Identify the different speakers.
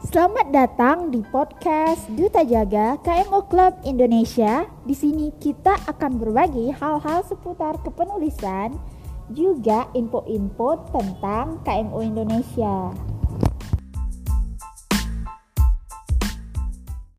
Speaker 1: Selamat datang di podcast Duta Jaga KMO Club Indonesia. Di sini kita akan berbagi hal-hal seputar kepenulisan, juga info-info tentang KMO Indonesia.